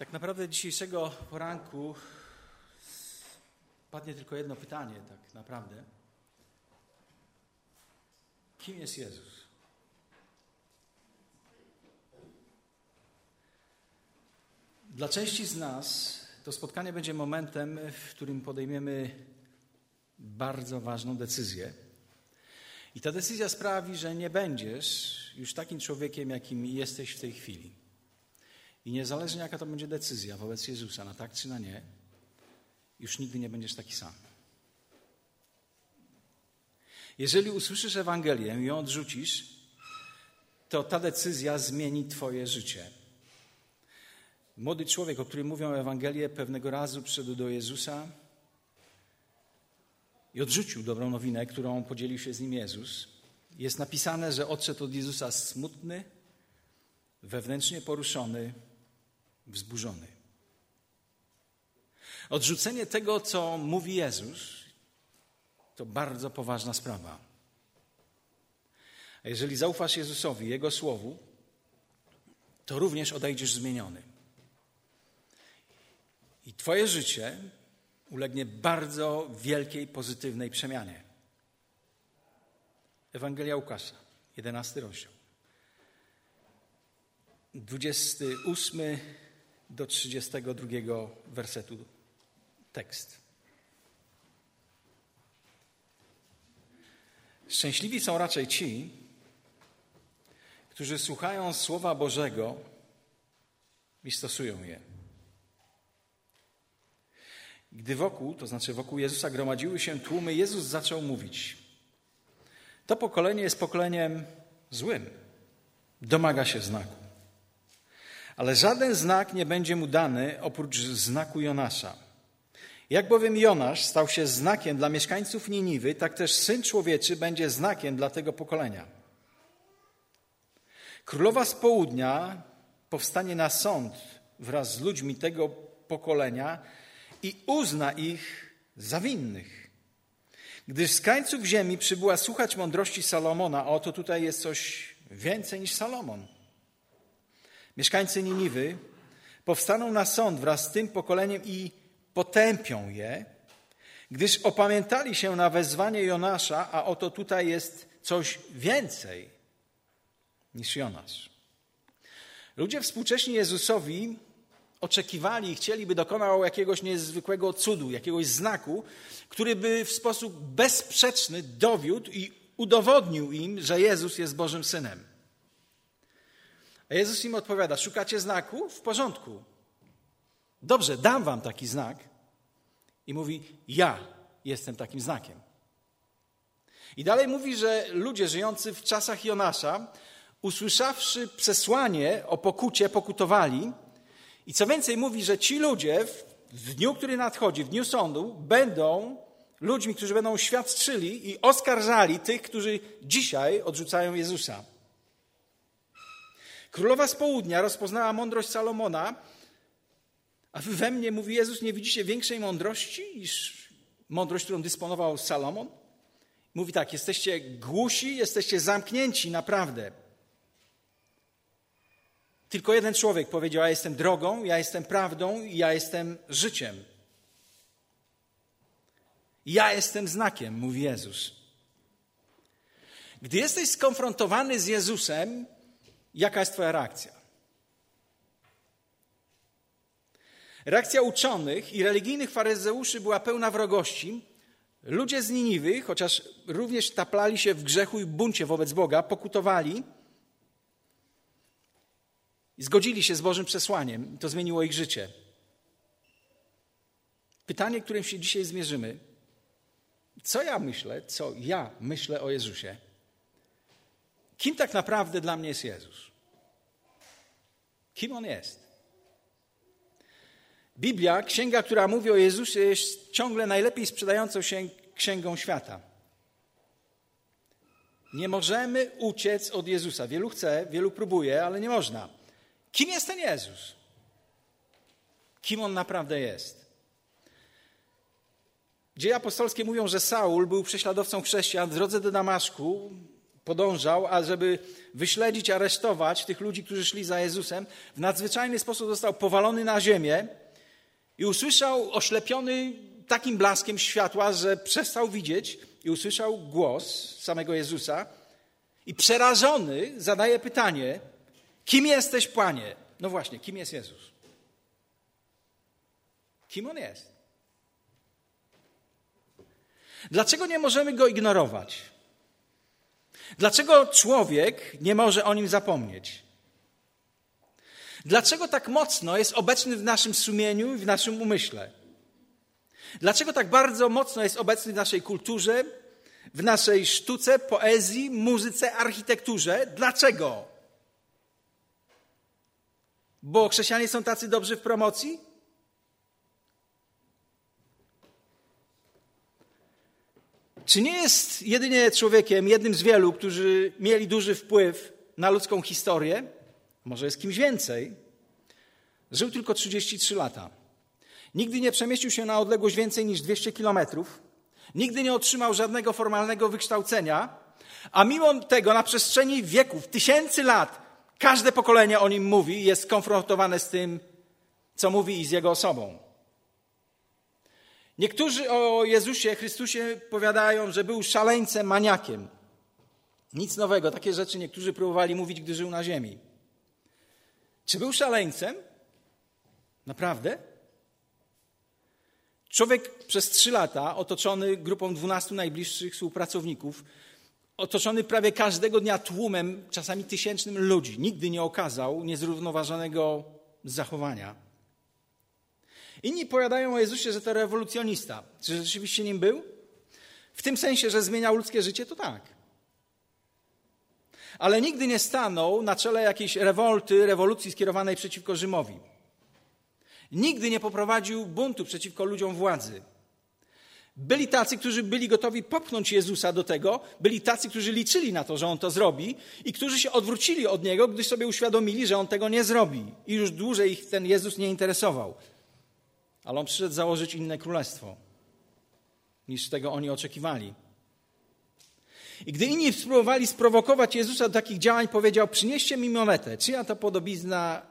Tak naprawdę dzisiejszego poranku padnie tylko jedno pytanie, tak naprawdę. Kim jest Jezus? Dla części z nas to spotkanie będzie momentem, w którym podejmiemy bardzo ważną decyzję. I ta decyzja sprawi, że nie będziesz już takim człowiekiem, jakim jesteś w tej chwili. I niezależnie jaka to będzie decyzja wobec Jezusa, na tak czy na nie, już nigdy nie będziesz taki sam. Jeżeli usłyszysz Ewangelię i ją odrzucisz, to ta decyzja zmieni Twoje życie. Młody człowiek, o którym mówią Ewangelię, pewnego razu przyszedł do Jezusa i odrzucił dobrą nowinę, którą podzielił się z nim Jezus. Jest napisane, że odszedł od Jezusa smutny, wewnętrznie poruszony, wzburzony. Odrzucenie tego, co mówi Jezus, to bardzo poważna sprawa. A jeżeli zaufasz Jezusowi, Jego słowu, to również odejdziesz zmieniony. I Twoje życie ulegnie bardzo wielkiej, pozytywnej przemianie. Ewangelia Łukasza, 11 rozdział. 28 do 32 wersetu tekst. Szczęśliwi są raczej ci, którzy słuchają Słowa Bożego i stosują je. Gdy wokół, to znaczy wokół Jezusa, gromadziły się tłumy, Jezus zaczął mówić: To pokolenie jest pokoleniem złym, domaga się znaku. Ale żaden znak nie będzie mu dany oprócz znaku Jonasza. Jak bowiem Jonasz stał się znakiem dla mieszkańców Niniwy, tak też Syn Człowieczy będzie znakiem dla tego pokolenia. Królowa z południa powstanie na sąd wraz z ludźmi tego pokolenia i uzna ich za winnych. Gdyż z krańców ziemi przybyła słuchać mądrości Salomona, a oto tutaj jest coś więcej niż Salomon. Mieszkańcy Niniwy powstaną na sąd wraz z tym pokoleniem i potępią je, gdyż opamiętali się na wezwanie Jonasza, a oto tutaj jest coś więcej niż Jonasz. Ludzie współcześni Jezusowi oczekiwali i chcieli, by dokonał jakiegoś niezwykłego cudu, jakiegoś znaku, który by w sposób bezsprzeczny dowiódł i udowodnił im, że Jezus jest Bożym Synem. A Jezus im odpowiada: Szukacie znaku? W porządku. Dobrze, dam wam taki znak. I mówi: Ja jestem takim znakiem. I dalej mówi, że ludzie żyjący w czasach Jonasza, usłyszawszy przesłanie o pokucie, pokutowali. I co więcej, mówi, że ci ludzie w dniu, który nadchodzi, w dniu sądu, będą ludźmi, którzy będą świadczyli i oskarżali tych, którzy dzisiaj odrzucają Jezusa. Królowa z południa rozpoznała mądrość Salomona, a wy we mnie, mówi Jezus, nie widzicie większej mądrości niż mądrość, którą dysponował Salomon? Mówi tak, jesteście głusi, jesteście zamknięci naprawdę. Tylko jeden człowiek powiedział: Ja jestem drogą, ja jestem prawdą, ja jestem życiem. Ja jestem znakiem, mówi Jezus. Gdy jesteś skonfrontowany z Jezusem, Jaka jest Twoja reakcja? Reakcja uczonych i religijnych faryzeuszy była pełna wrogości. Ludzie z Niniwy, chociaż również taplali się w grzechu i buncie wobec Boga, pokutowali i zgodzili się z Bożym przesłaniem. To zmieniło ich życie. Pytanie, którym się dzisiaj zmierzymy. Co ja myślę, co ja myślę o Jezusie? Kim tak naprawdę dla mnie jest Jezus? Kim On jest? Biblia, księga, która mówi o Jezusie, jest ciągle najlepiej sprzedającą się księgą świata. Nie możemy uciec od Jezusa. Wielu chce, wielu próbuje, ale nie można. Kim jest ten Jezus? Kim on naprawdę jest? Dzieje apostolskie mówią, że Saul był prześladowcą chrześcijan w drodze do Damaszku podążał, a żeby wyśledzić, aresztować tych ludzi, którzy szli za Jezusem, w nadzwyczajny sposób został powalony na ziemię i usłyszał oślepiony takim blaskiem światła, że przestał widzieć i usłyszał głos samego Jezusa i przerażony zadaje pytanie, kim jesteś, Panie? No właśnie, kim jest Jezus? Kim On jest? Dlaczego nie możemy Go ignorować? Dlaczego człowiek nie może o Nim zapomnieć? Dlaczego tak mocno jest obecny w naszym sumieniu i w naszym umyśle? Dlaczego tak bardzo mocno jest obecny w naszej kulturze, w naszej sztuce, poezji, muzyce, architekturze? Dlaczego? Bo chrześcijanie są tacy dobrzy w promocji? Czy nie jest jedynie człowiekiem, jednym z wielu, którzy mieli duży wpływ na ludzką historię? Może jest kimś więcej? Żył tylko 33 lata. Nigdy nie przemieścił się na odległość więcej niż 200 kilometrów. Nigdy nie otrzymał żadnego formalnego wykształcenia, a mimo tego na przestrzeni wieków, tysięcy lat, każde pokolenie o nim mówi i jest skonfrontowane z tym, co mówi i z jego osobą. Niektórzy o Jezusie Chrystusie powiadają, że był szaleńcem, maniakiem. Nic nowego, takie rzeczy niektórzy próbowali mówić, gdy żył na ziemi. Czy był szaleńcem? Naprawdę? Człowiek przez trzy lata, otoczony grupą dwunastu najbliższych współpracowników, otoczony prawie każdego dnia tłumem, czasami tysięcznym ludzi, nigdy nie okazał niezrównoważonego zachowania. Inni powiadają o Jezusie, że to rewolucjonista. Czy rzeczywiście nim był? W tym sensie, że zmieniał ludzkie życie, to tak. Ale nigdy nie stanął na czele jakiejś rewolty, rewolucji skierowanej przeciwko Rzymowi. Nigdy nie poprowadził buntu przeciwko ludziom władzy. Byli tacy, którzy byli gotowi popchnąć Jezusa do tego, byli tacy, którzy liczyli na to, że on to zrobi i którzy się odwrócili od niego, gdyż sobie uświadomili, że on tego nie zrobi. I już dłużej ich ten Jezus nie interesował ale on przyszedł założyć inne królestwo niż tego oni oczekiwali. I gdy inni spróbowali sprowokować Jezusa do takich działań, powiedział: Przynieście mi monetę. Czyja to podobizna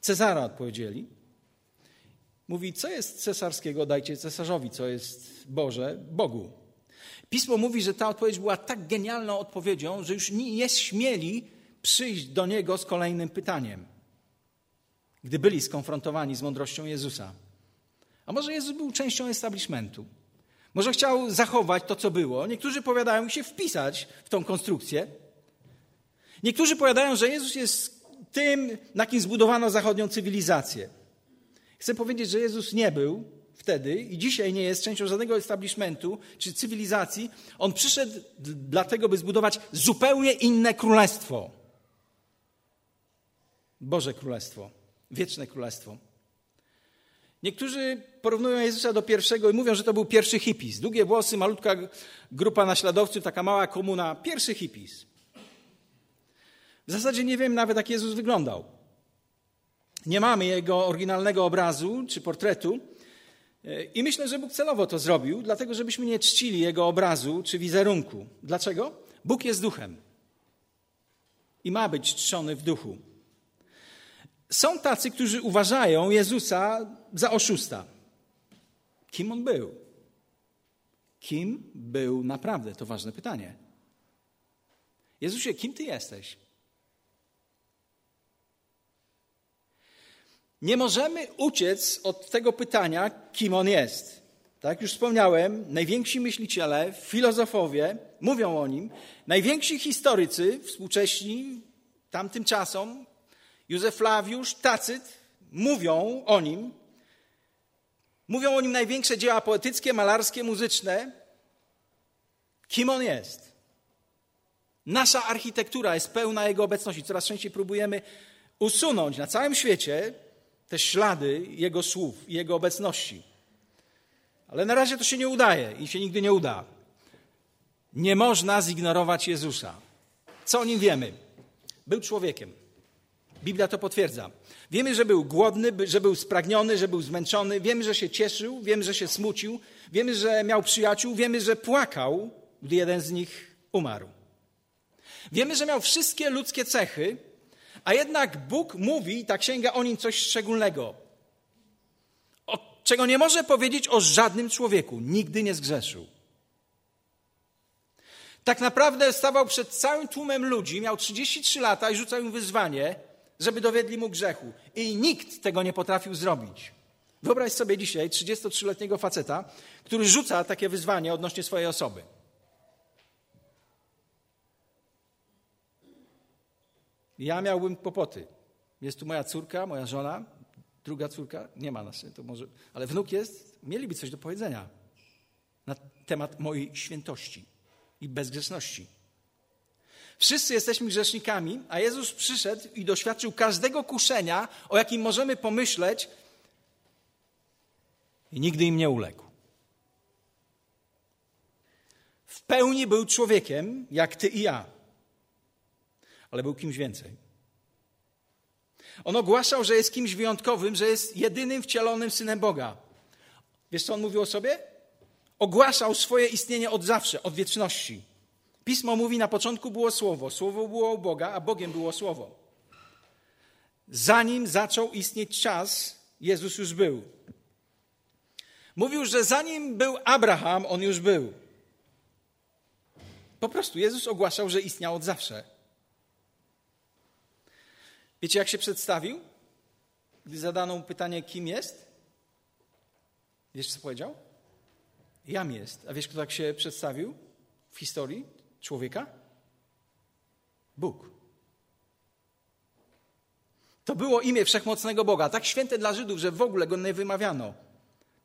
Cezara? Odpowiedzieli. Mówi: Co jest cesarskiego, dajcie cesarzowi, co jest Boże, Bogu. Pismo mówi, że ta odpowiedź była tak genialną odpowiedzią, że już nie śmieli przyjść do niego z kolejnym pytaniem gdy byli skonfrontowani z mądrością Jezusa. A może Jezus był częścią establishmentu? Może chciał zachować to, co było? Niektórzy powiadają się wpisać w tą konstrukcję. Niektórzy powiadają, że Jezus jest tym, na kim zbudowano zachodnią cywilizację. Chcę powiedzieć, że Jezus nie był wtedy i dzisiaj nie jest częścią żadnego establishmentu czy cywilizacji. On przyszedł dlatego, by zbudować zupełnie inne królestwo. Boże Królestwo wieczne królestwo. Niektórzy porównują Jezusa do pierwszego i mówią, że to był pierwszy hippies. Długie włosy, malutka grupa naśladowców, taka mała komuna. Pierwszy hippies. W zasadzie nie wiem nawet, jak Jezus wyglądał. Nie mamy jego oryginalnego obrazu czy portretu. I myślę, że Bóg celowo to zrobił, dlatego żebyśmy nie czcili jego obrazu czy wizerunku. Dlaczego? Bóg jest duchem i ma być czczony w duchu. Są tacy, którzy uważają Jezusa za oszusta. Kim on był? Kim był naprawdę? To ważne pytanie. Jezusie, kim ty jesteś? Nie możemy uciec od tego pytania, kim on jest. Tak już wspomniałem, najwięksi myśliciele, filozofowie mówią o nim, najwięksi historycy współcześni tamtym czasom Józef Flawiusz, Tacyt mówią o nim. Mówią o nim największe dzieła poetyckie, malarskie, muzyczne. Kim on jest? Nasza architektura jest pełna jego obecności. Coraz częściej próbujemy usunąć na całym świecie te ślady jego słów i jego obecności. Ale na razie to się nie udaje i się nigdy nie uda. Nie można zignorować Jezusa. Co o nim wiemy? Był człowiekiem. Biblia to potwierdza. Wiemy, że był głodny, że był spragniony, że był zmęczony, wiemy, że się cieszył, wiemy, że się smucił, wiemy, że miał przyjaciół, wiemy, że płakał gdy jeden z nich umarł. Wiemy, że miał wszystkie ludzkie cechy, a jednak Bóg mówi, ta księga o nim coś szczególnego, o, czego nie może powiedzieć o żadnym człowieku. Nigdy nie zgrzeszył. Tak naprawdę stawał przed całym tłumem ludzi, miał 33 lata i rzucał im wyzwanie, żeby dowiedli mu grzechu. I nikt tego nie potrafił zrobić. Wyobraź sobie dzisiaj 33-letniego faceta, który rzuca takie wyzwanie odnośnie swojej osoby. Ja miałbym kłopoty. Jest tu moja córka, moja żona, druga córka, nie ma nas, to może, ale wnuk jest, mieliby coś do powiedzenia na temat mojej świętości i bezgrzeszności. Wszyscy jesteśmy grzesznikami, a Jezus przyszedł i doświadczył każdego kuszenia, o jakim możemy pomyśleć, i nigdy im nie uległ. W pełni był człowiekiem, jak ty i ja, ale był kimś więcej. On ogłaszał, że jest kimś wyjątkowym, że jest jedynym wcielonym synem Boga. Wiesz, co on mówił o sobie? Ogłaszał swoje istnienie od zawsze, od wieczności. Pismo mówi, na początku było Słowo, Słowo było u Boga, a Bogiem było Słowo. Zanim zaczął istnieć czas, Jezus już był. Mówił, że zanim był Abraham, on już był. Po prostu Jezus ogłaszał, że istniał od zawsze. Wiecie, jak się przedstawił? Gdy zadano mu pytanie, kim jest? Wiesz, co powiedział? Jam jest. A wiesz, kto tak się przedstawił w historii człowieka? Bóg. To było imię wszechmocnego Boga, tak święte dla Żydów, że w ogóle go nie wymawiano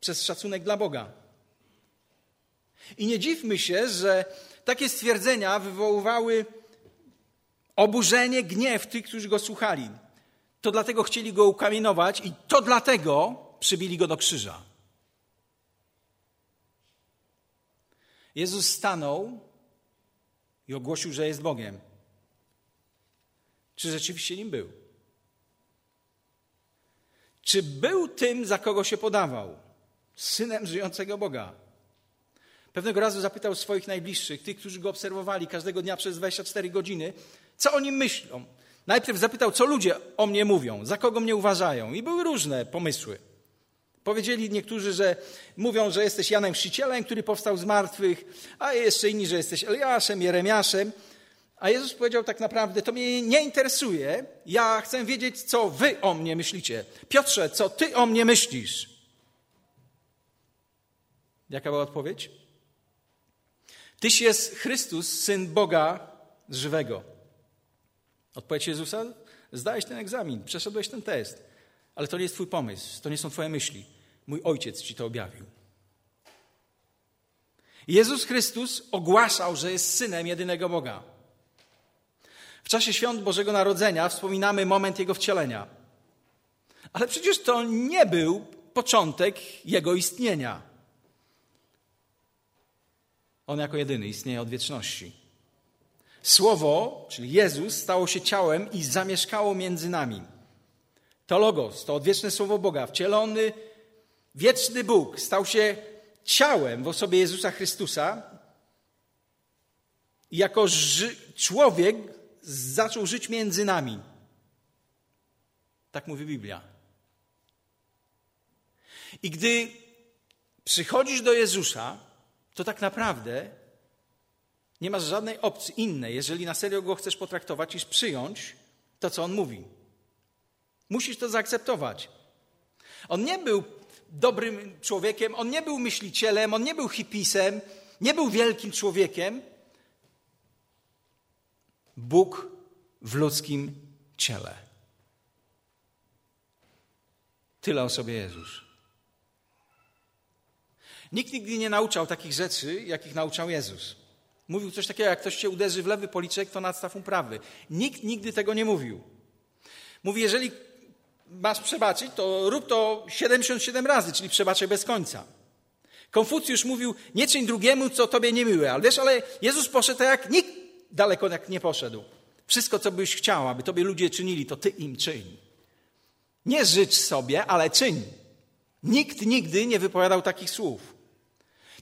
przez szacunek dla Boga. I nie dziwmy się, że takie stwierdzenia wywoływały oburzenie, gniew tych, którzy go słuchali. To dlatego chcieli go ukamienować i to dlatego przybili go do krzyża. Jezus stanął i ogłosił, że jest Bogiem. Czy rzeczywiście nim był? Czy był tym, za kogo się podawał? Synem żyjącego Boga. Pewnego razu zapytał swoich najbliższych, tych, którzy go obserwowali każdego dnia przez 24 godziny, co o nim myślą. Najpierw zapytał, co ludzie o mnie mówią, za kogo mnie uważają. I były różne pomysły. Powiedzieli niektórzy, że mówią, że jesteś Janem Chrzcicielem, który powstał z martwych, a jeszcze inni, że jesteś Eliaszem, Jeremiaszem. A Jezus powiedział tak naprawdę, to mnie nie interesuje, ja chcę wiedzieć, co wy o mnie myślicie. Piotrze, co ty o mnie myślisz? Jaka była odpowiedź? Tyś jest Chrystus, Syn Boga żywego. Odpowiedź Jezusa? Zdałeś ten egzamin, przeszedłeś ten test, ale to nie jest twój pomysł, to nie są twoje myśli. Mój ojciec ci to objawił. Jezus Chrystus ogłaszał, że jest synem jedynego Boga. W czasie świąt Bożego Narodzenia wspominamy moment jego wcielenia. Ale przecież to nie był początek jego istnienia. On jako jedyny istnieje od wieczności. Słowo, czyli Jezus, stało się ciałem i zamieszkało między nami. To Logos, to odwieczne Słowo Boga, wcielony wieczny Bóg stał się ciałem w osobie Jezusa Chrystusa i jako człowiek zaczął żyć między nami. Tak mówi Biblia. I gdy przychodzisz do Jezusa, to tak naprawdę nie masz żadnej opcji innej, jeżeli na serio go chcesz potraktować, niż przyjąć to, co on mówi. Musisz to zaakceptować. On nie był dobrym człowiekiem, on nie był myślicielem, on nie był hipisem, nie był wielkim człowiekiem. Bóg w ludzkim ciele. Tyle o sobie Jezus. Nikt nigdy nie nauczał takich rzeczy, jakich nauczał Jezus. Mówił coś takiego, jak ktoś cię uderzy w lewy policzek, to nadstaw mu prawy. Nikt nigdy tego nie mówił. Mówi, jeżeli masz przebaczyć, to rób to 77 razy, czyli przebaczaj bez końca. Konfucjusz mówił, nie czyń drugiemu, co tobie niemiłe. Ale wiesz, ale Jezus poszedł tak jak nikt daleko jak nie poszedł. Wszystko, co byś chciał, aby tobie ludzie czynili, to ty im czyń. Nie życz sobie, ale czyń. Nikt nigdy nie wypowiadał takich słów.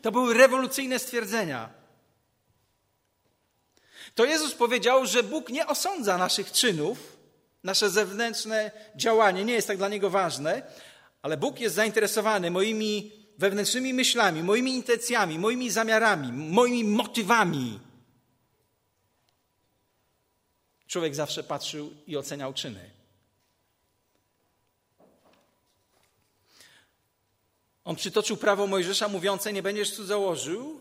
To były rewolucyjne stwierdzenia. to Jezus powiedział, że Bóg nie osądza naszych czynów, nasze zewnętrzne działanie nie jest tak dla Niego ważne, ale Bóg jest zainteresowany moimi wewnętrznymi myślami, moimi intencjami, moimi zamiarami, moimi motywami. Człowiek zawsze patrzył i oceniał czyny. On przytoczył prawo Mojżesza mówiące: Nie będziesz cudzołożył,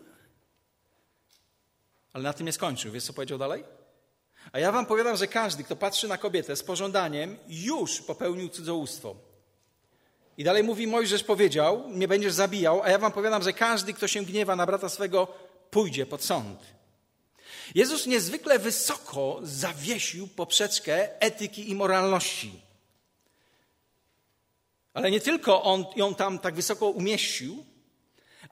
ale na tym nie skończył. Wiesz, co powiedział dalej? A ja wam powiadam, że każdy, kto patrzy na kobietę z pożądaniem, już popełnił cudzołóstwo. I dalej mówi, Mojżesz powiedział, nie będziesz zabijał, a ja wam powiadam, że każdy, kto się gniewa na brata swego, pójdzie pod sąd. Jezus niezwykle wysoko zawiesił poprzeczkę etyki i moralności. Ale nie tylko on ją tam tak wysoko umieścił,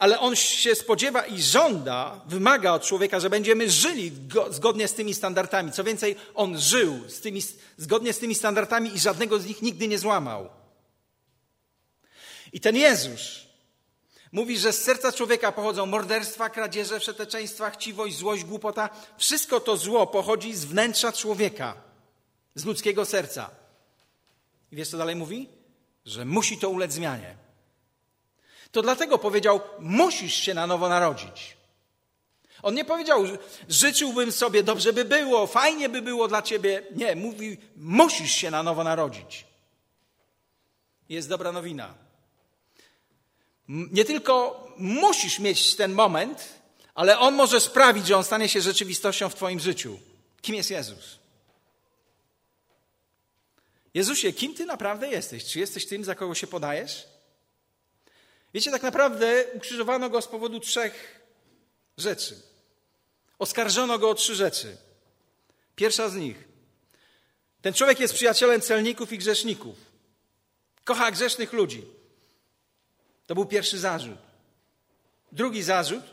ale on się spodziewa i żąda, wymaga od człowieka, że będziemy żyli zgodnie z tymi standardami. Co więcej, on żył z tymi, zgodnie z tymi standardami i żadnego z nich nigdy nie złamał. I ten Jezus mówi, że z serca człowieka pochodzą morderstwa, kradzieże, przeteczeństwa, chciwość, złość, głupota. Wszystko to zło pochodzi z wnętrza człowieka, z ludzkiego serca. I wiesz, co dalej mówi? Że musi to ulec zmianie. To dlatego powiedział: Musisz się na nowo narodzić. On nie powiedział: Życzyłbym sobie, dobrze by było, fajnie by było dla ciebie. Nie, mówi: Musisz się na nowo narodzić. Jest dobra nowina. Nie tylko musisz mieć ten moment, ale on może sprawić, że on stanie się rzeczywistością w Twoim życiu. Kim jest Jezus? Jezusie, kim Ty naprawdę jesteś? Czy jesteś tym, za kogo się podajesz? Wiecie, tak naprawdę ukrzyżowano go z powodu trzech rzeczy. Oskarżono go o trzy rzeczy. Pierwsza z nich. Ten człowiek jest przyjacielem celników i grzeszników. Kocha grzesznych ludzi. To był pierwszy zarzut. Drugi zarzut.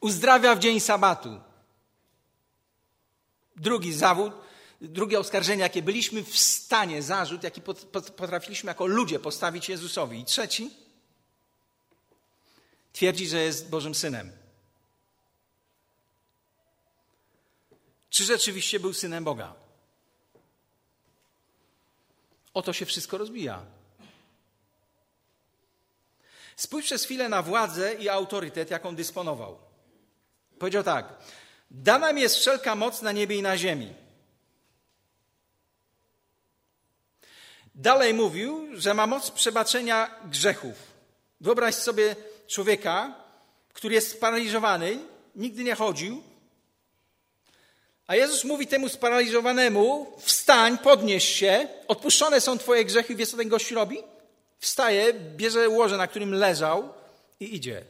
Uzdrawia w dzień sabatu. Drugi zawód, drugie oskarżenie, jakie byliśmy w stanie, zarzut, jaki potrafiliśmy jako ludzie postawić Jezusowi. I trzeci, twierdzi, że jest Bożym Synem. Czy rzeczywiście był synem Boga? Oto się wszystko rozbija. Spójrz przez chwilę na władzę i autorytet, jaką dysponował. Powiedział tak: Dana mi jest wszelka moc na niebie i na ziemi. Dalej mówił, że ma moc przebaczenia grzechów. Wyobraź sobie człowieka, który jest sparaliżowany, nigdy nie chodził, a Jezus mówi temu sparaliżowanemu: Wstań, podnieś się, odpuszczone są Twoje grzechy. Wiesz, co ten gość robi? Wstaje, bierze łoże, na którym leżał i idzie.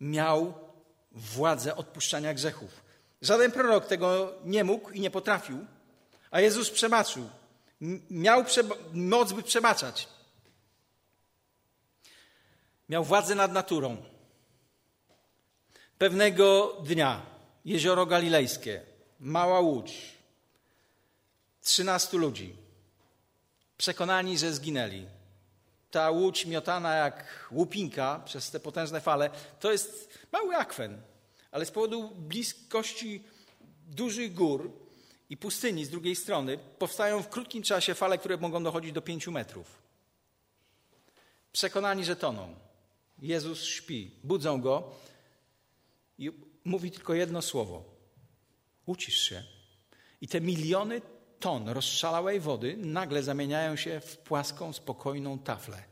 Miał władzę odpuszczania grzechów. Żaden prorok tego nie mógł i nie potrafił, a Jezus przebaczył. Miał moc, by przebaczać. Miał władzę nad naturą. Pewnego dnia jezioro galilejskie, mała łódź, trzynastu ludzi, przekonani, że zginęli. Ta łódź miotana jak łupinka przez te potężne fale, to jest mały akwen, ale z powodu bliskości dużych gór i pustyni z drugiej strony powstają w krótkim czasie fale, które mogą dochodzić do pięciu metrów. Przekonani, że toną. Jezus śpi, budzą go i mówi tylko jedno słowo: Ucisz się. I te miliony ton rozszalałej wody nagle zamieniają się w płaską, spokojną taflę.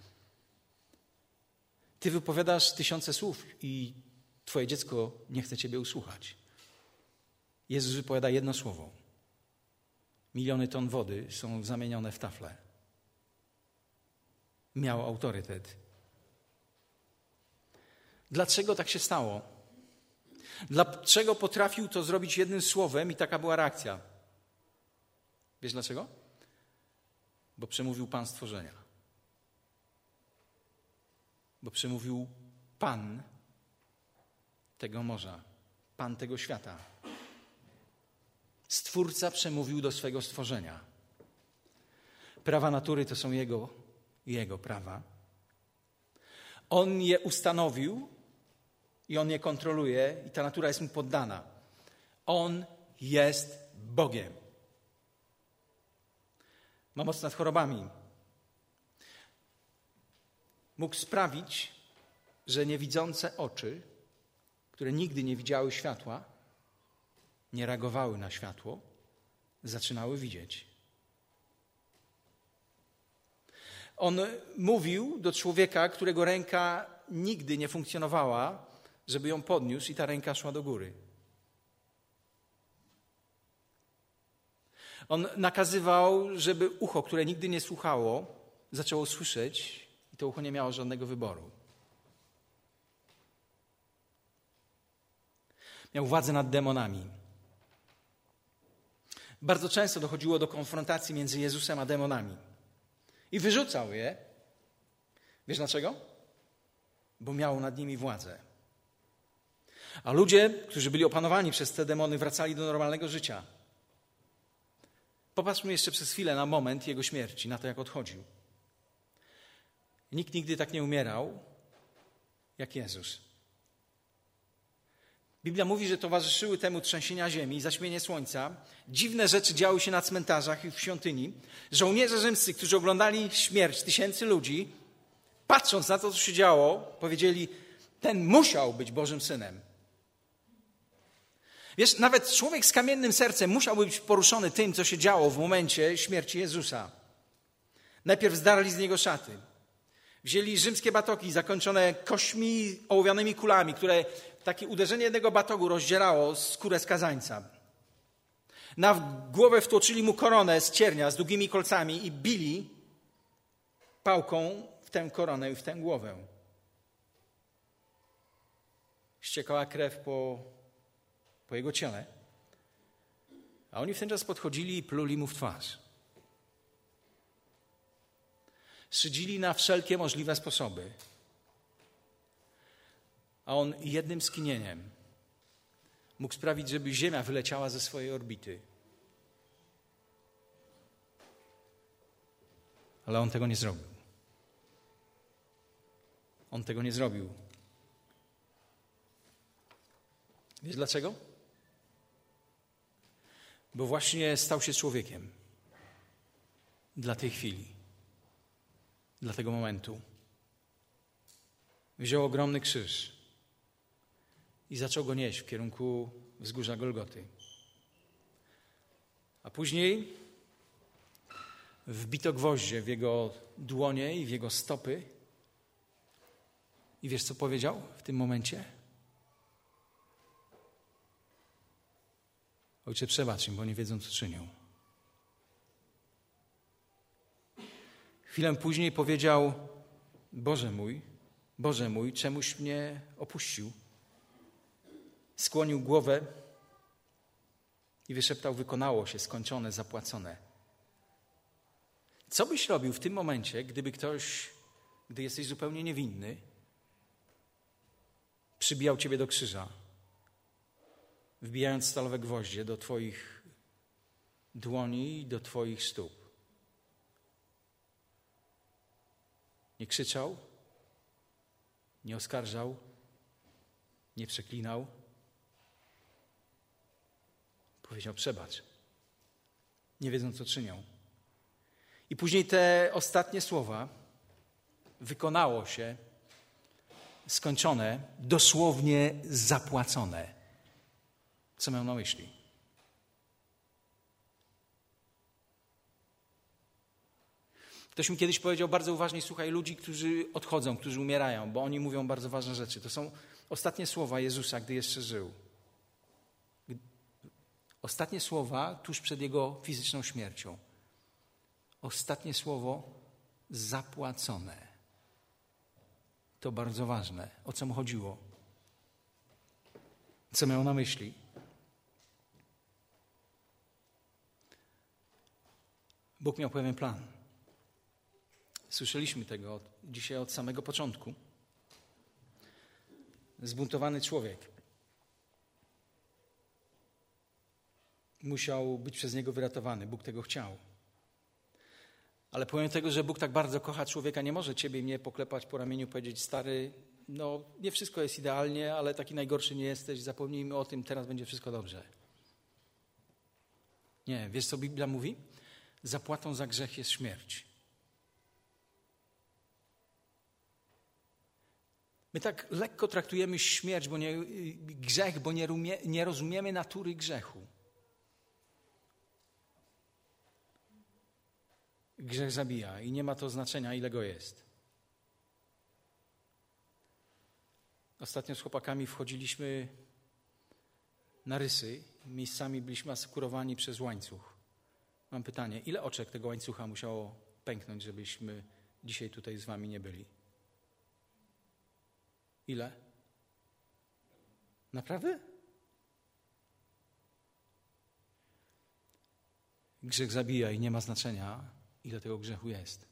Ty wypowiadasz tysiące słów i twoje dziecko nie chce ciebie usłuchać. Jezus wypowiada jedno słowo miliony ton wody są zamienione w tafle. Miał autorytet. Dlaczego tak się stało? Dlaczego potrafił to zrobić jednym słowem i taka była reakcja? Wiesz dlaczego? Bo przemówił Pan stworzenia. Bo przemówił Pan tego morza, Pan tego świata. Stwórca przemówił do swego stworzenia. Prawa natury to są Jego, Jego prawa. On je ustanowił i on je kontroluje i ta natura jest mu poddana. On jest Bogiem. Ma moc nad chorobami. Mógł sprawić, że niewidzące oczy, które nigdy nie widziały światła, nie reagowały na światło, zaczynały widzieć. On mówił do człowieka, którego ręka nigdy nie funkcjonowała, żeby ją podniósł i ta ręka szła do góry. On nakazywał, żeby ucho, które nigdy nie słuchało, zaczęło słyszeć i to ucho nie miało żadnego wyboru. Miał władzę nad demonami. Bardzo często dochodziło do konfrontacji między Jezusem a demonami. I wyrzucał je. Wiesz dlaczego? Bo miał nad nimi władzę. A ludzie, którzy byli opanowani przez te demony, wracali do normalnego życia. Popatrzmy jeszcze przez chwilę na moment jego śmierci, na to, jak odchodził. Nikt nigdy tak nie umierał jak Jezus. Biblia mówi, że towarzyszyły temu trzęsienia ziemi, zaćmienie słońca. Dziwne rzeczy działy się na cmentarzach i w świątyni. Żołnierze rzymscy, którzy oglądali śmierć tysięcy ludzi, patrząc na to, co się działo, powiedzieli: Ten musiał być Bożym synem. Wiesz, nawet człowiek z kamiennym sercem musiałby być poruszony tym, co się działo w momencie śmierci Jezusa. Najpierw zdarli z niego szaty. Wzięli rzymskie batoki zakończone kośmi ołowianymi kulami, które takie uderzenie jednego batogu rozdzierało skórę skazańca. Na głowę wtłoczyli mu koronę z ciernia z długimi kolcami i bili pałką w tę koronę i w tę głowę. Ściekała krew po po jego ciele. A oni w ten czas podchodzili i pluli mu w twarz. Szydzili na wszelkie możliwe sposoby. A on jednym skinieniem mógł sprawić, żeby Ziemia wyleciała ze swojej orbity. Ale on tego nie zrobił. On tego nie zrobił. Wiesz dlaczego? bo właśnie stał się człowiekiem dla tej chwili, dla tego momentu. Wziął ogromny krzyż i zaczął go nieść w kierunku wzgórza Golgoty. A później wbito gwoździe w jego dłonie i w jego stopy. I wiesz, co powiedział w tym momencie? Ojcze, przebacz im, bo nie wiedzą, co czynią. Chwilę później powiedział: Boże mój, Boże mój, czemuś mnie opuścił. Skłonił głowę i wyszeptał: Wykonało się, skończone, zapłacone. Co byś robił w tym momencie, gdyby ktoś, gdy jesteś zupełnie niewinny, przybijał ciebie do krzyża? wbijając stalowe gwoździe do Twoich dłoni i do Twoich stóp. Nie krzyczał, nie oskarżał, nie przeklinał. Powiedział: Przebacz. Nie wiedzą, co czynią. I później te ostatnie słowa wykonało się, skończone, dosłownie zapłacone. Co miał na myśli? Ktoś mi kiedyś powiedział bardzo uważnie, słuchaj, ludzi, którzy odchodzą, którzy umierają, bo oni mówią bardzo ważne rzeczy. To są ostatnie słowa Jezusa, gdy jeszcze żył. Ostatnie słowa tuż przed Jego fizyczną śmiercią. Ostatnie słowo zapłacone. To bardzo ważne. O co mu chodziło? Co miał na myśli? Bóg miał pewien plan. Słyszeliśmy tego dzisiaj od samego początku. Zbuntowany człowiek musiał być przez niego wyratowany. Bóg tego chciał. Ale pomimo tego, że Bóg tak bardzo kocha człowieka, nie może ciebie i mnie poklepać po ramieniu powiedzieć: Stary, no nie wszystko jest idealnie, ale taki najgorszy nie jesteś, zapomnijmy o tym, teraz będzie wszystko dobrze. Nie, wiesz co Biblia mówi? Zapłatą za grzech jest śmierć. My tak lekko traktujemy śmierć, bo nie, grzech, bo nie, nie rozumiemy natury grzechu. Grzech zabija i nie ma to znaczenia, ile go jest. Ostatnio z chłopakami wchodziliśmy na rysy. Miejscami byliśmy asekurowani przez łańcuch. Mam pytanie, ile oczek tego łańcucha musiało pęknąć, żebyśmy dzisiaj tutaj z wami nie byli? Ile? Naprawdę? Grzech zabija i nie ma znaczenia, ile tego grzechu jest.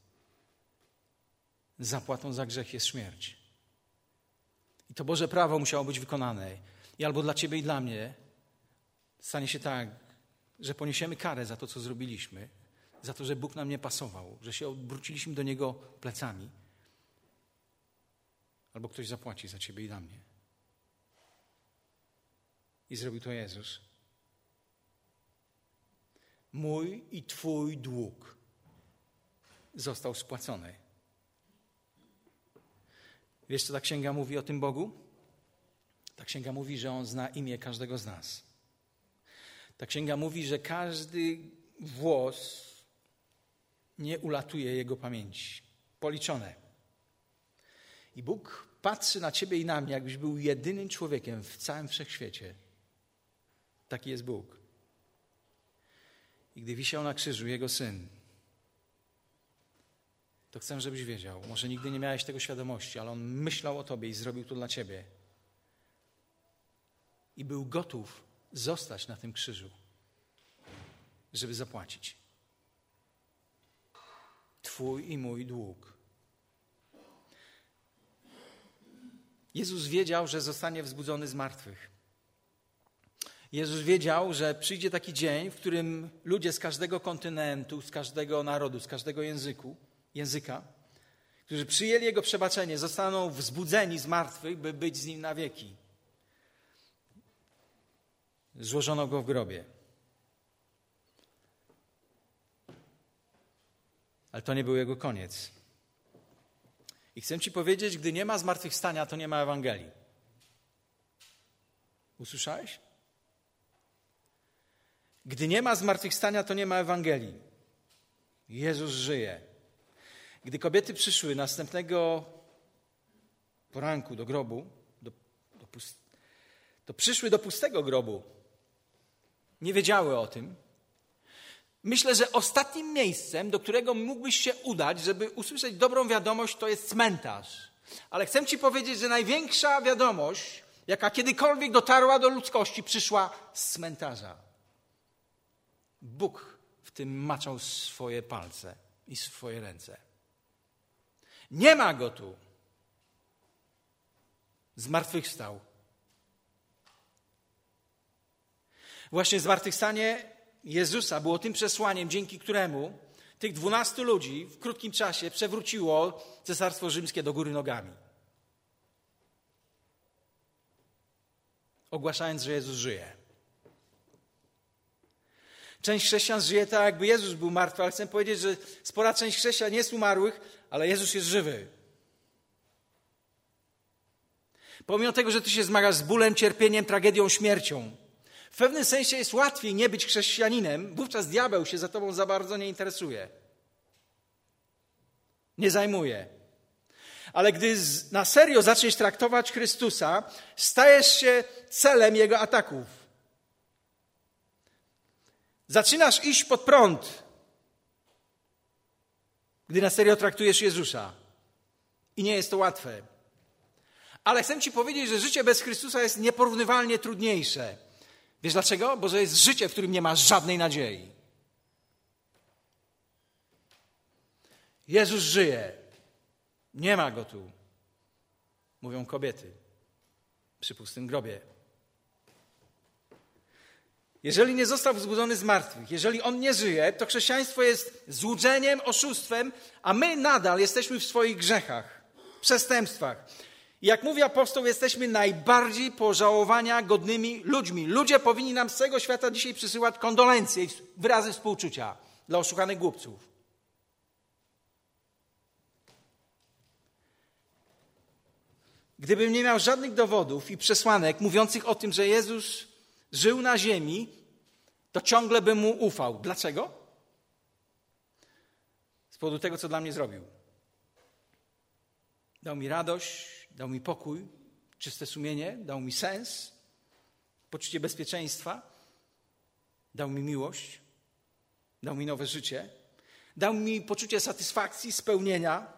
Zapłatą za grzech jest śmierć. I to Boże prawo musiało być wykonane. I albo dla Ciebie i dla mnie stanie się tak, że poniesiemy karę za to, co zrobiliśmy, za to, że Bóg nam nie pasował, że się odwróciliśmy do Niego plecami, albo ktoś zapłaci za Ciebie i dla mnie. I zrobił to Jezus. Mój i Twój dług został spłacony. Wiesz, co ta księga mówi o tym Bogu? Ta księga mówi, że On zna imię każdego z nas. Ta księga mówi, że każdy włos nie ulatuje Jego pamięci. Policzone. I Bóg patrzy na ciebie i na mnie, jakbyś był jedynym człowiekiem w całym wszechświecie. Taki jest Bóg. I gdy wisiał na krzyżu Jego Syn, to chcę, żebyś wiedział, może nigdy nie miałeś tego świadomości, ale On myślał o Tobie i zrobił to dla Ciebie. I był gotów zostać na tym krzyżu, żeby zapłacić. Twój i mój dług. Jezus wiedział, że zostanie wzbudzony z martwych. Jezus wiedział, że przyjdzie taki dzień, w którym ludzie z każdego kontynentu, z każdego narodu, z każdego języku, języka, którzy przyjęli Jego przebaczenie, zostaną wzbudzeni z martwych, by być z Nim na wieki. Złożono Go w grobie. Ale to nie był Jego koniec. I chcę Ci powiedzieć, gdy nie ma zmartwychwstania, to nie ma Ewangelii. Usłyszałeś? Gdy nie ma zmartwychwstania, to nie ma Ewangelii. Jezus żyje. Gdy kobiety przyszły następnego poranku do grobu, do, do pust... to przyszły do pustego grobu. Nie wiedziały o tym. Myślę, że ostatnim miejscem, do którego mógłbyś się udać, żeby usłyszeć dobrą wiadomość, to jest cmentarz. Ale chcę Ci powiedzieć, że największa wiadomość, jaka kiedykolwiek dotarła do ludzkości, przyszła z cmentarza. Bóg w tym maczał swoje palce i swoje ręce. Nie ma go tu. Zmartwychwstał. Właśnie zmartwychwstanie Jezusa było tym przesłaniem, dzięki któremu tych dwunastu ludzi w krótkim czasie przewróciło Cesarstwo Rzymskie do góry nogami. Ogłaszając, że Jezus żyje. Część chrześcijan żyje tak, jakby Jezus był martwy, ale chcę powiedzieć, że spora część chrześcijan jest umarłych, ale Jezus jest żywy. Pomimo tego, że ty się zmagasz z bólem, cierpieniem, tragedią, śmiercią, w pewnym sensie jest łatwiej nie być chrześcijaninem, wówczas diabeł się za tobą za bardzo nie interesuje. Nie zajmuje. Ale gdy na serio zaczniesz traktować Chrystusa, stajesz się celem jego ataków. Zaczynasz iść pod prąd, gdy na serio traktujesz Jezusa. I nie jest to łatwe. Ale chcę Ci powiedzieć, że życie bez Chrystusa jest nieporównywalnie trudniejsze. Wiesz dlaczego? Bo to jest życie, w którym nie ma żadnej nadziei. Jezus żyje. Nie ma go tu. Mówią kobiety przy pustym grobie. Jeżeli nie został wzbudzony z martwych, jeżeli on nie żyje, to chrześcijaństwo jest złudzeniem, oszustwem, a my nadal jesteśmy w swoich grzechach, przestępstwach. I jak mówi apostoł, jesteśmy najbardziej pożałowania godnymi ludźmi. Ludzie powinni nam z całego świata dzisiaj przysyłać kondolencje i wyrazy współczucia dla oszukanych głupców. Gdybym nie miał żadnych dowodów i przesłanek mówiących o tym, że Jezus żył na ziemi, to ciągle bym mu ufał. Dlaczego? Z powodu tego, co dla mnie zrobił. Dał mi radość, dał mi pokój, czyste sumienie, dał mi sens, poczucie bezpieczeństwa, dał mi miłość, dał mi nowe życie, dał mi poczucie satysfakcji, spełnienia.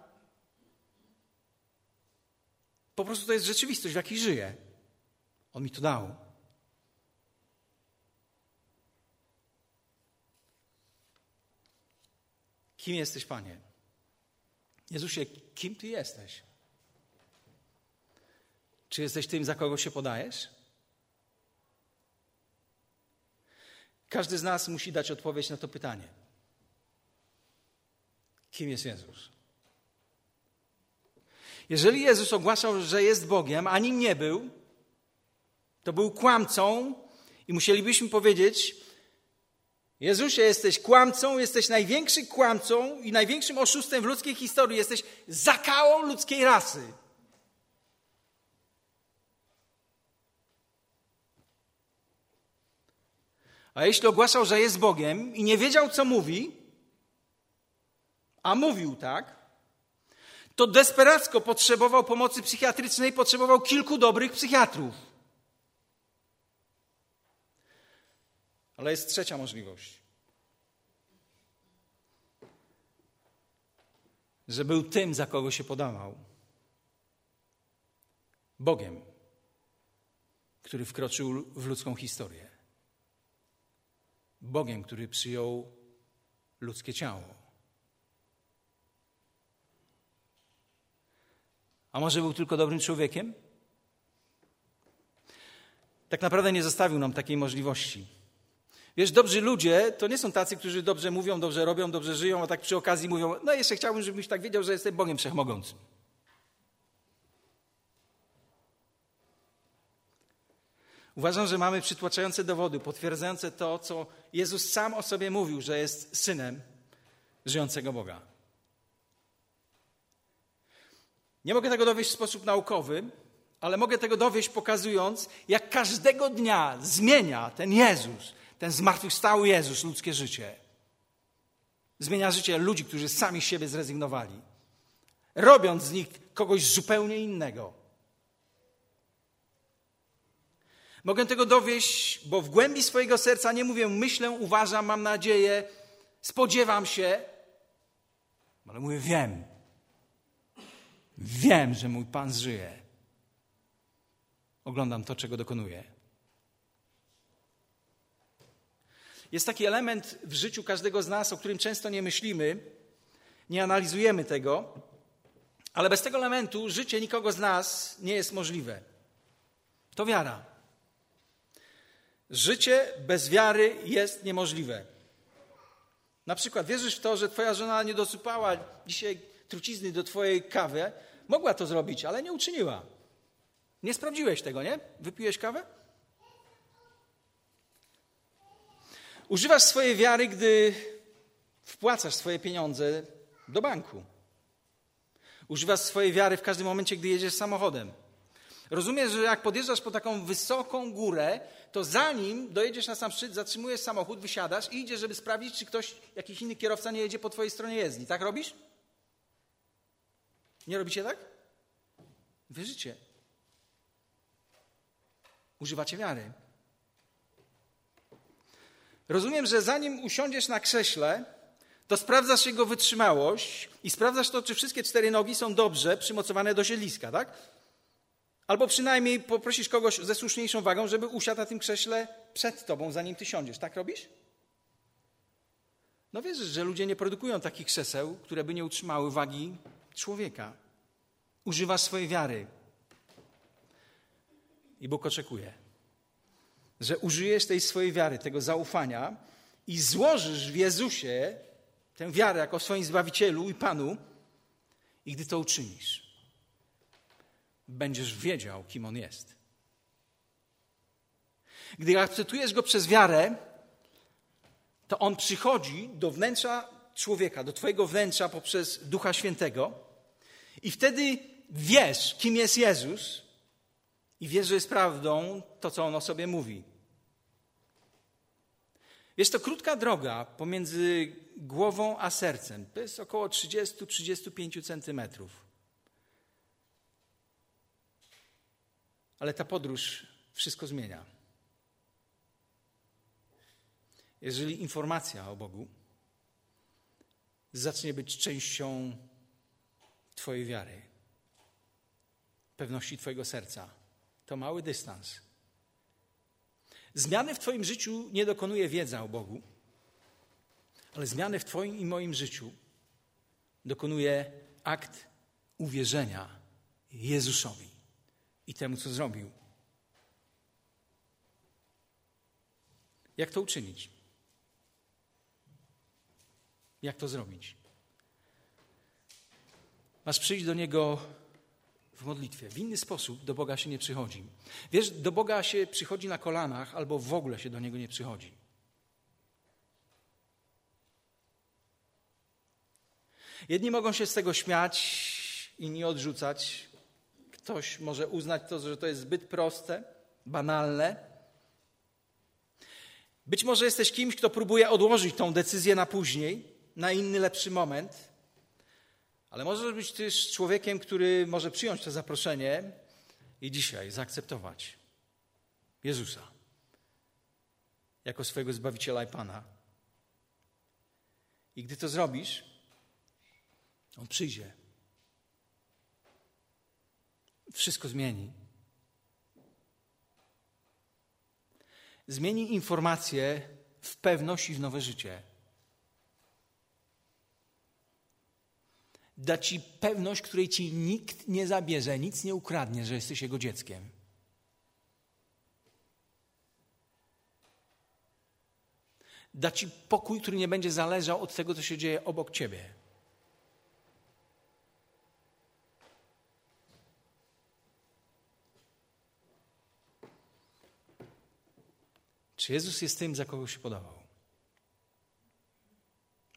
Po prostu to jest rzeczywistość, w jakiej żyję. On mi to dał. Kim jesteś, Panie? Jezusie, kim Ty jesteś? Czy jesteś tym, za kogo się podajesz? Każdy z nas musi dać odpowiedź na to pytanie. Kim jest Jezus? Jeżeli Jezus ogłaszał, że jest Bogiem, a nim nie był, to był kłamcą i musielibyśmy powiedzieć: Jezusie, jesteś kłamcą, jesteś największym kłamcą i największym oszustem w ludzkiej historii, jesteś zakałą ludzkiej rasy. A jeśli ogłaszał, że jest Bogiem i nie wiedział, co mówi, a mówił tak, to desperacko potrzebował pomocy psychiatrycznej, potrzebował kilku dobrych psychiatrów. Ale jest trzecia możliwość. Że był tym, za kogo się podawał. Bogiem, który wkroczył w ludzką historię. Bogiem, który przyjął ludzkie ciało. A może był tylko dobrym człowiekiem? Tak naprawdę nie zostawił nam takiej możliwości. Wiesz, dobrzy ludzie to nie są tacy, którzy dobrze mówią, dobrze robią, dobrze żyją, a tak przy okazji mówią: No, jeszcze chciałbym, żebyś tak wiedział, że jestem Bogiem Wszechmogącym. Uważam, że mamy przytłaczające dowody potwierdzające to, co Jezus sam o sobie mówił, że jest synem żyjącego Boga. Nie mogę tego dowieść w sposób naukowy, ale mogę tego dowieść pokazując, jak każdego dnia zmienia ten Jezus, ten zmartwychwstały Jezus ludzkie życie. Zmienia życie ludzi, którzy sami z siebie zrezygnowali, robiąc z nich kogoś zupełnie innego. Mogę tego dowieść, bo w głębi swojego serca nie mówię myślę, uważam, mam nadzieję, spodziewam się, ale mówię wiem. Wiem, że mój Pan żyje. Oglądam to, czego dokonuje. Jest taki element w życiu każdego z nas, o którym często nie myślimy, nie analizujemy tego, ale bez tego elementu życie nikogo z nas nie jest możliwe. To wiara. Życie bez wiary jest niemożliwe. Na przykład wierzysz w to, że twoja żona nie dosypała dzisiaj trucizny do twojej kawy. Mogła to zrobić, ale nie uczyniła. Nie sprawdziłeś tego, nie? Wypiłeś kawę? Używasz swojej wiary, gdy wpłacasz swoje pieniądze do banku. Używasz swojej wiary w każdym momencie, gdy jedziesz samochodem. Rozumiesz, że jak podjeżdżasz po taką wysoką górę, to zanim dojedziesz na sam szczyt, zatrzymujesz samochód, wysiadasz i idziesz, żeby sprawdzić, czy ktoś, jakiś inny kierowca nie jedzie po twojej stronie jezdni. Tak robisz? Nie robicie tak? Wierzycie. Używacie wiary. Rozumiem, że zanim usiądziesz na krześle, to sprawdzasz jego wytrzymałość i sprawdzasz to, czy wszystkie cztery nogi są dobrze przymocowane do siedliska, tak? Albo przynajmniej poprosisz kogoś ze słuszniejszą wagą, żeby usiadł na tym krześle przed tobą, zanim ty siądziesz. Tak robisz? No wiesz, że ludzie nie produkują takich krzeseł, które by nie utrzymały wagi człowieka. Używasz swojej wiary. I Bóg oczekuje, że użyjesz tej swojej wiary, tego zaufania i złożysz w Jezusie tę wiarę jako swoim Zbawicielu i Panu. I gdy to uczynisz, będziesz wiedział, kim On jest. Gdy akceptujesz Go przez wiarę, to On przychodzi do wnętrza człowieka, do Twojego wnętrza poprzez Ducha Świętego i wtedy wiesz, kim jest Jezus i wiesz, że jest prawdą to, co On o sobie mówi. Jest to krótka droga pomiędzy głową a sercem. To jest około 30-35 centymetrów. Ale ta podróż wszystko zmienia. Jeżeli informacja o Bogu zacznie być częścią Twojej wiary, pewności Twojego serca, to mały dystans. Zmiany w Twoim życiu nie dokonuje wiedza o Bogu, ale zmiany w Twoim i moim życiu dokonuje akt uwierzenia Jezusowi i temu, co zrobił. Jak to uczynić? Jak to zrobić? Masz przyjść do Niego w modlitwie. W inny sposób do Boga się nie przychodzi. Wiesz, do Boga się przychodzi na kolanach albo w ogóle się do Niego nie przychodzi. Jedni mogą się z tego śmiać, inni odrzucać. Ktoś może uznać to, że to jest zbyt proste, banalne. Być może jesteś kimś, kto próbuje odłożyć tą decyzję na później, na inny, lepszy moment. Ale możesz być też człowiekiem, który może przyjąć to zaproszenie i dzisiaj zaakceptować Jezusa jako swojego Zbawiciela i Pana. I gdy to zrobisz, On przyjdzie. Wszystko zmieni. Zmieni informacje w pewność i w nowe życie. Da ci pewność, której ci nikt nie zabierze, nic nie ukradnie, że jesteś jego dzieckiem. Da ci pokój, który nie będzie zależał od tego, co się dzieje obok ciebie. Czy Jezus jest tym, za kogo się podawał?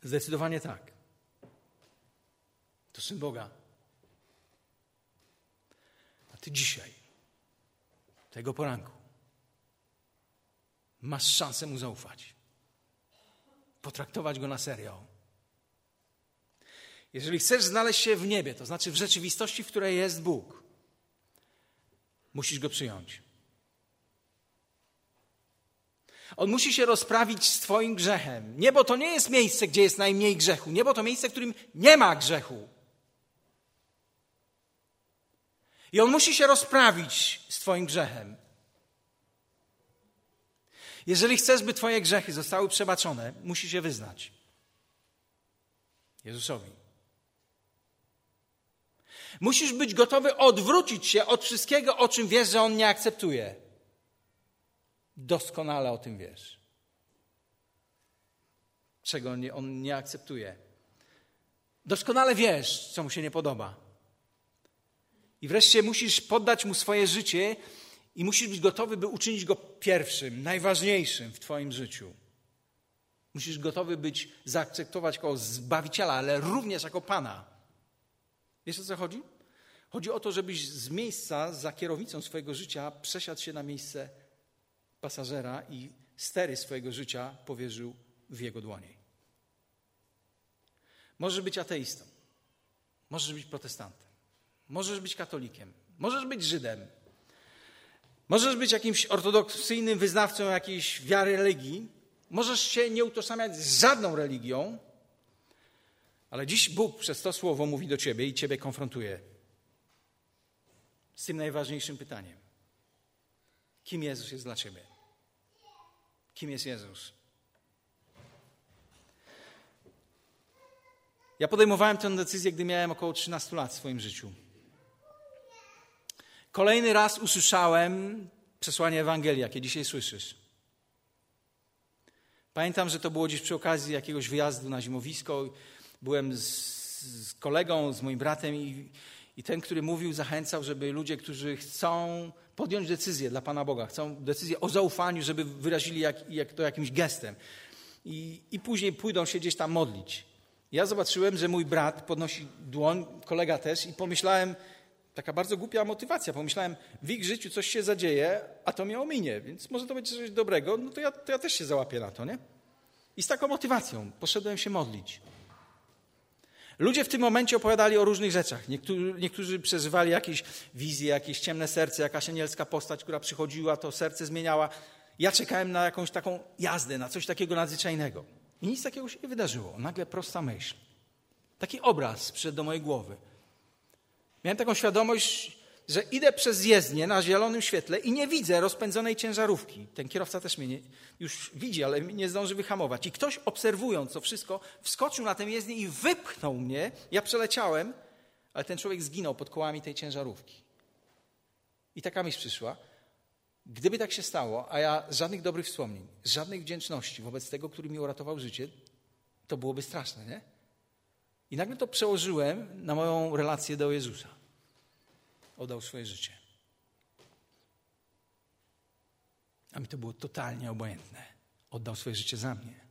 Zdecydowanie tak. To syn Boga. A ty dzisiaj, tego poranku, masz szansę mu zaufać. Potraktować go na serio. Jeżeli chcesz znaleźć się w niebie, to znaczy w rzeczywistości, w której jest Bóg, musisz go przyjąć. On musi się rozprawić z Twoim grzechem. Niebo to nie jest miejsce, gdzie jest najmniej grzechu. Niebo to miejsce, w którym nie ma grzechu. I on musi się rozprawić z Twoim grzechem. Jeżeli chcesz, by Twoje grzechy zostały przebaczone, musi się wyznać Jezusowi. Musisz być gotowy odwrócić się od wszystkiego, o czym wiesz, że On nie akceptuje. Doskonale o tym wiesz. Czego On nie akceptuje. Doskonale wiesz, co Mu się nie podoba. I wreszcie musisz poddać mu swoje życie i musisz być gotowy, by uczynić go pierwszym, najważniejszym w Twoim życiu. Musisz gotowy być, zaakceptować go zbawiciela, ale również jako Pana. Wiesz o co chodzi? Chodzi o to, żebyś z miejsca za kierownicą swojego życia przesiadł się na miejsce pasażera i stery swojego życia powierzył w jego dłonie. Możesz być ateistą, możesz być protestantem. Możesz być katolikiem, możesz być Żydem, możesz być jakimś ortodoksyjnym wyznawcą jakiejś wiary religii, możesz się nie utożsamiać z żadną religią, ale dziś Bóg przez to słowo mówi do ciebie i ciebie konfrontuje z tym najważniejszym pytaniem. Kim Jezus jest dla ciebie? Kim jest Jezus? Ja podejmowałem tę decyzję, gdy miałem około 13 lat w swoim życiu. Kolejny raz usłyszałem przesłanie Ewangelii, jakie dzisiaj słyszysz. Pamiętam, że to było gdzieś przy okazji jakiegoś wyjazdu na zimowisko. Byłem z, z kolegą, z moim bratem i, I ten, który mówił, zachęcał, żeby ludzie, którzy chcą podjąć decyzję dla Pana Boga, chcą decyzję o zaufaniu, żeby wyrazili jak, jak to jakimś gestem. I, I później pójdą się gdzieś tam modlić. Ja zobaczyłem, że mój brat podnosi dłoń, kolega też, i pomyślałem, taka bardzo głupia motywacja. Pomyślałem, w ich życiu coś się zadzieje, a to mnie ominie, więc może to będzie coś dobrego, no to ja, to ja też się załapię na to, nie? I z taką motywacją poszedłem się modlić. Ludzie w tym momencie opowiadali o różnych rzeczach. Niektórzy, niektórzy przeżywali jakieś wizje, jakieś ciemne serce, jakaś anielska postać, która przychodziła, to serce zmieniała. Ja czekałem na jakąś taką jazdę, na coś takiego nadzwyczajnego. I nic takiego się nie wydarzyło. Nagle prosta myśl. Taki obraz przyszedł do mojej głowy. Miałem taką świadomość, że idę przez jezdnię na zielonym świetle i nie widzę rozpędzonej ciężarówki. Ten kierowca też mnie nie, już widzi, ale nie zdąży wyhamować. I ktoś obserwując to wszystko, wskoczył na tę jezdnię i wypchnął mnie. Ja przeleciałem, ale ten człowiek zginął pod kołami tej ciężarówki. I taka myśl przyszła. Gdyby tak się stało, a ja żadnych dobrych wspomnień, żadnej wdzięczności wobec tego, który mi uratował życie, to byłoby straszne, nie? I nagle to przełożyłem na moją relację do Jezusa. Oddał swoje życie. A mi to było totalnie obojętne. Oddał swoje życie za mnie.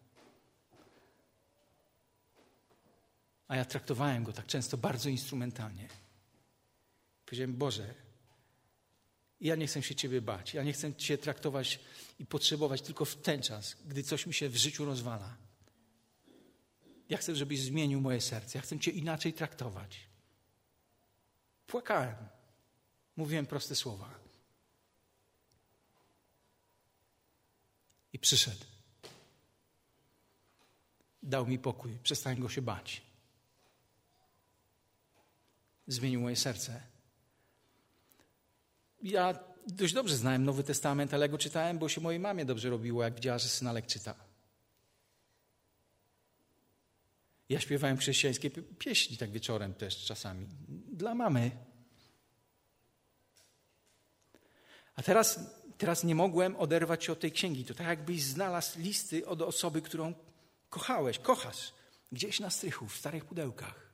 A ja traktowałem go tak często bardzo instrumentalnie. Powiedziałem, Boże, ja nie chcę się Ciebie bać. Ja nie chcę Cię traktować i potrzebować tylko w ten czas, gdy coś mi się w życiu rozwala. Ja chcę, żebyś zmienił moje serce. Ja chcę Cię inaczej traktować. Płakałem. Mówiłem proste słowa. I przyszedł. Dał mi pokój. Przestałem go się bać. Zmienił moje serce. Ja dość dobrze znałem Nowy Testament, ale go czytałem, bo się mojej mamie dobrze robiło, jak widziała, że synalek czyta. Ja śpiewałem chrześcijańskie pieśni tak wieczorem też czasami. Dla mamy. A teraz, teraz nie mogłem oderwać się od tej księgi. To tak jakbyś znalazł listy od osoby, którą kochałeś, kochasz. Gdzieś na strychu, w starych pudełkach.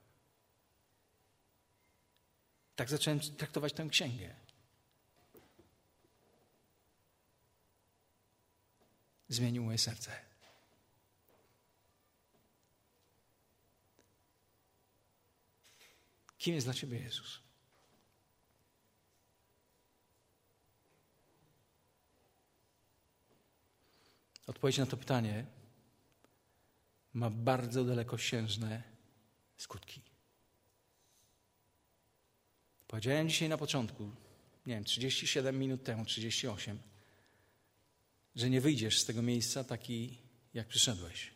Tak zacząłem traktować tę księgę. Zmienił moje serce. Kim jest dla Ciebie Jezus? Odpowiedź na to pytanie ma bardzo dalekosiężne skutki. Powiedziałem dzisiaj na początku, nie wiem, 37 minut temu, 38, że nie wyjdziesz z tego miejsca taki, jak przyszedłeś.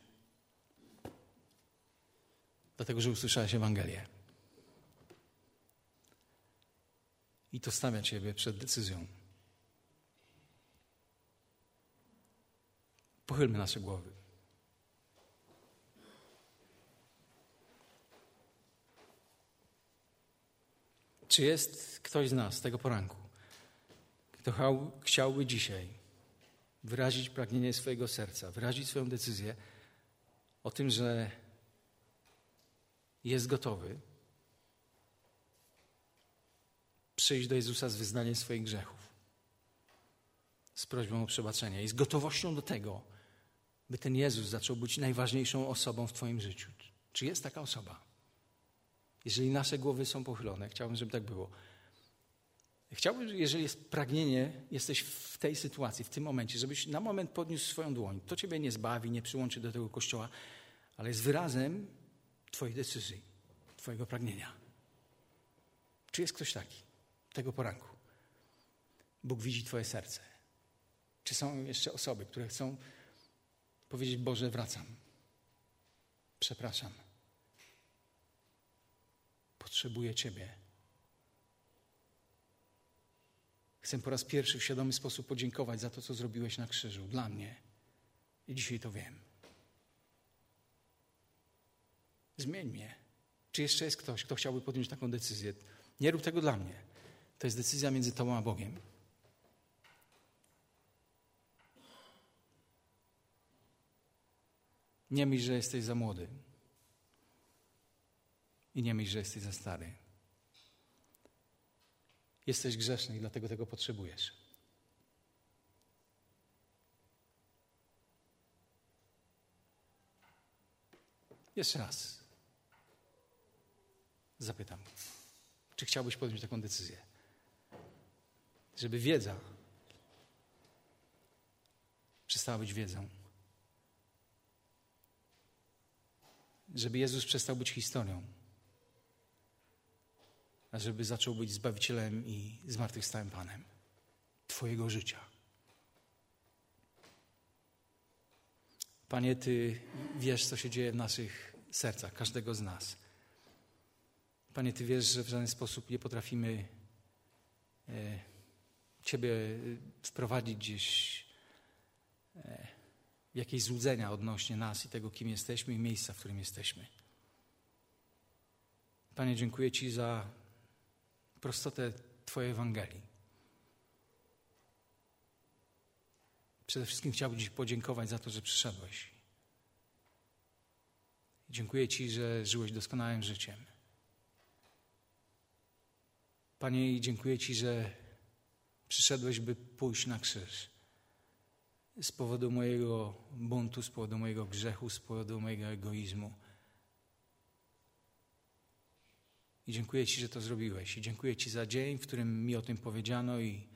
Dlatego, że usłyszałeś Ewangelię. I to stawia Ciebie przed decyzją. Pochylmy nasze głowy. Czy jest ktoś z nas tego poranku, kto chciałby dzisiaj wyrazić pragnienie swojego serca, wyrazić swoją decyzję o tym, że jest gotowy przyjść do Jezusa z wyznaniem swoich grzechów, z prośbą o przebaczenie i z gotowością do tego, by ten Jezus zaczął być najważniejszą osobą w Twoim życiu. Czy jest taka osoba? Jeżeli nasze głowy są pochylone, chciałbym, żeby tak było. Chciałbym, jeżeli jest pragnienie, jesteś w tej sytuacji, w tym momencie, żebyś na moment podniósł swoją dłoń. To Ciebie nie zbawi, nie przyłączy do tego kościoła, ale jest wyrazem Twojej decyzji, Twojego pragnienia. Czy jest ktoś taki tego poranku? Bóg widzi Twoje serce. Czy są jeszcze osoby, które chcą powiedzieć: Boże, wracam. Przepraszam. Potrzebuję Ciebie. Chcę po raz pierwszy w świadomy sposób podziękować za to, co zrobiłeś na krzyżu dla mnie. I dzisiaj to wiem. Zmień mnie. Czy jeszcze jest ktoś, kto chciałby podjąć taką decyzję? Nie rób tego dla mnie. To jest decyzja między Tobą a Bogiem. Nie myśl, że jesteś za młody. I nie myśl, że jesteś za stary. Jesteś grzeszny i dlatego tego potrzebujesz. Jeszcze raz zapytam, czy chciałbyś podjąć taką decyzję? Żeby wiedza przestała być wiedzą. Żeby Jezus przestał być historią, a żeby zaczął być Zbawicielem i zmartwychwstałym Panem Twojego życia. Panie, Ty wiesz, co się dzieje w naszych sercach, każdego z nas. Panie, Ty wiesz, że w żaden sposób nie potrafimy e, Ciebie wprowadzić gdzieś e, jakieś złudzenia odnośnie nas i tego, kim jesteśmy i miejsca, w którym jesteśmy. Panie, dziękuję Ci za prostotę Twojej Ewangelii. Przede wszystkim chciałbym Ci podziękować za to, że przyszedłeś. Dziękuję Ci, że żyłeś doskonałym życiem. Panie, dziękuję Ci, że przyszedłeś, by pójść na krzyż. Z powodu mojego buntu, z powodu mojego grzechu, z powodu mojego egoizmu. I dziękuję Ci, że to zrobiłeś. I dziękuję Ci za dzień, w którym mi o tym powiedziano i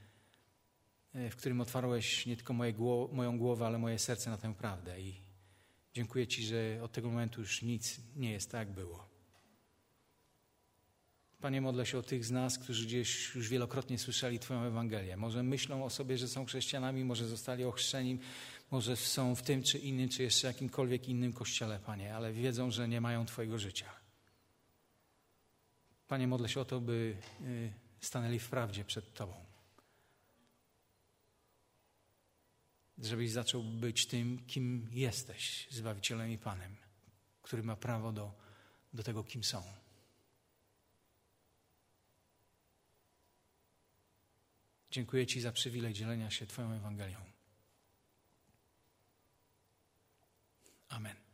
e, w którym otwarłeś nie tylko moje moją głowę, ale moje serce na tę prawdę. I dziękuję Ci, że od tego momentu już nic nie jest tak, jak było. Panie, modlę się o tych z nas, którzy gdzieś już wielokrotnie słyszeli Twoją Ewangelię. Może myślą o sobie, że są chrześcijanami, może zostali ochrzczeni, może są w tym czy innym, czy jeszcze jakimkolwiek innym kościele, Panie, ale wiedzą, że nie mają Twojego życia. Panie, modlę się o to, by y, stanęli w prawdzie przed Tobą. Żebyś zaczął być tym, kim jesteś, Zbawicielem i Panem, który ma prawo do, do tego, kim są. Dziękuję Ci za przywilej dzielenia się Twoją Ewangelią. Amen.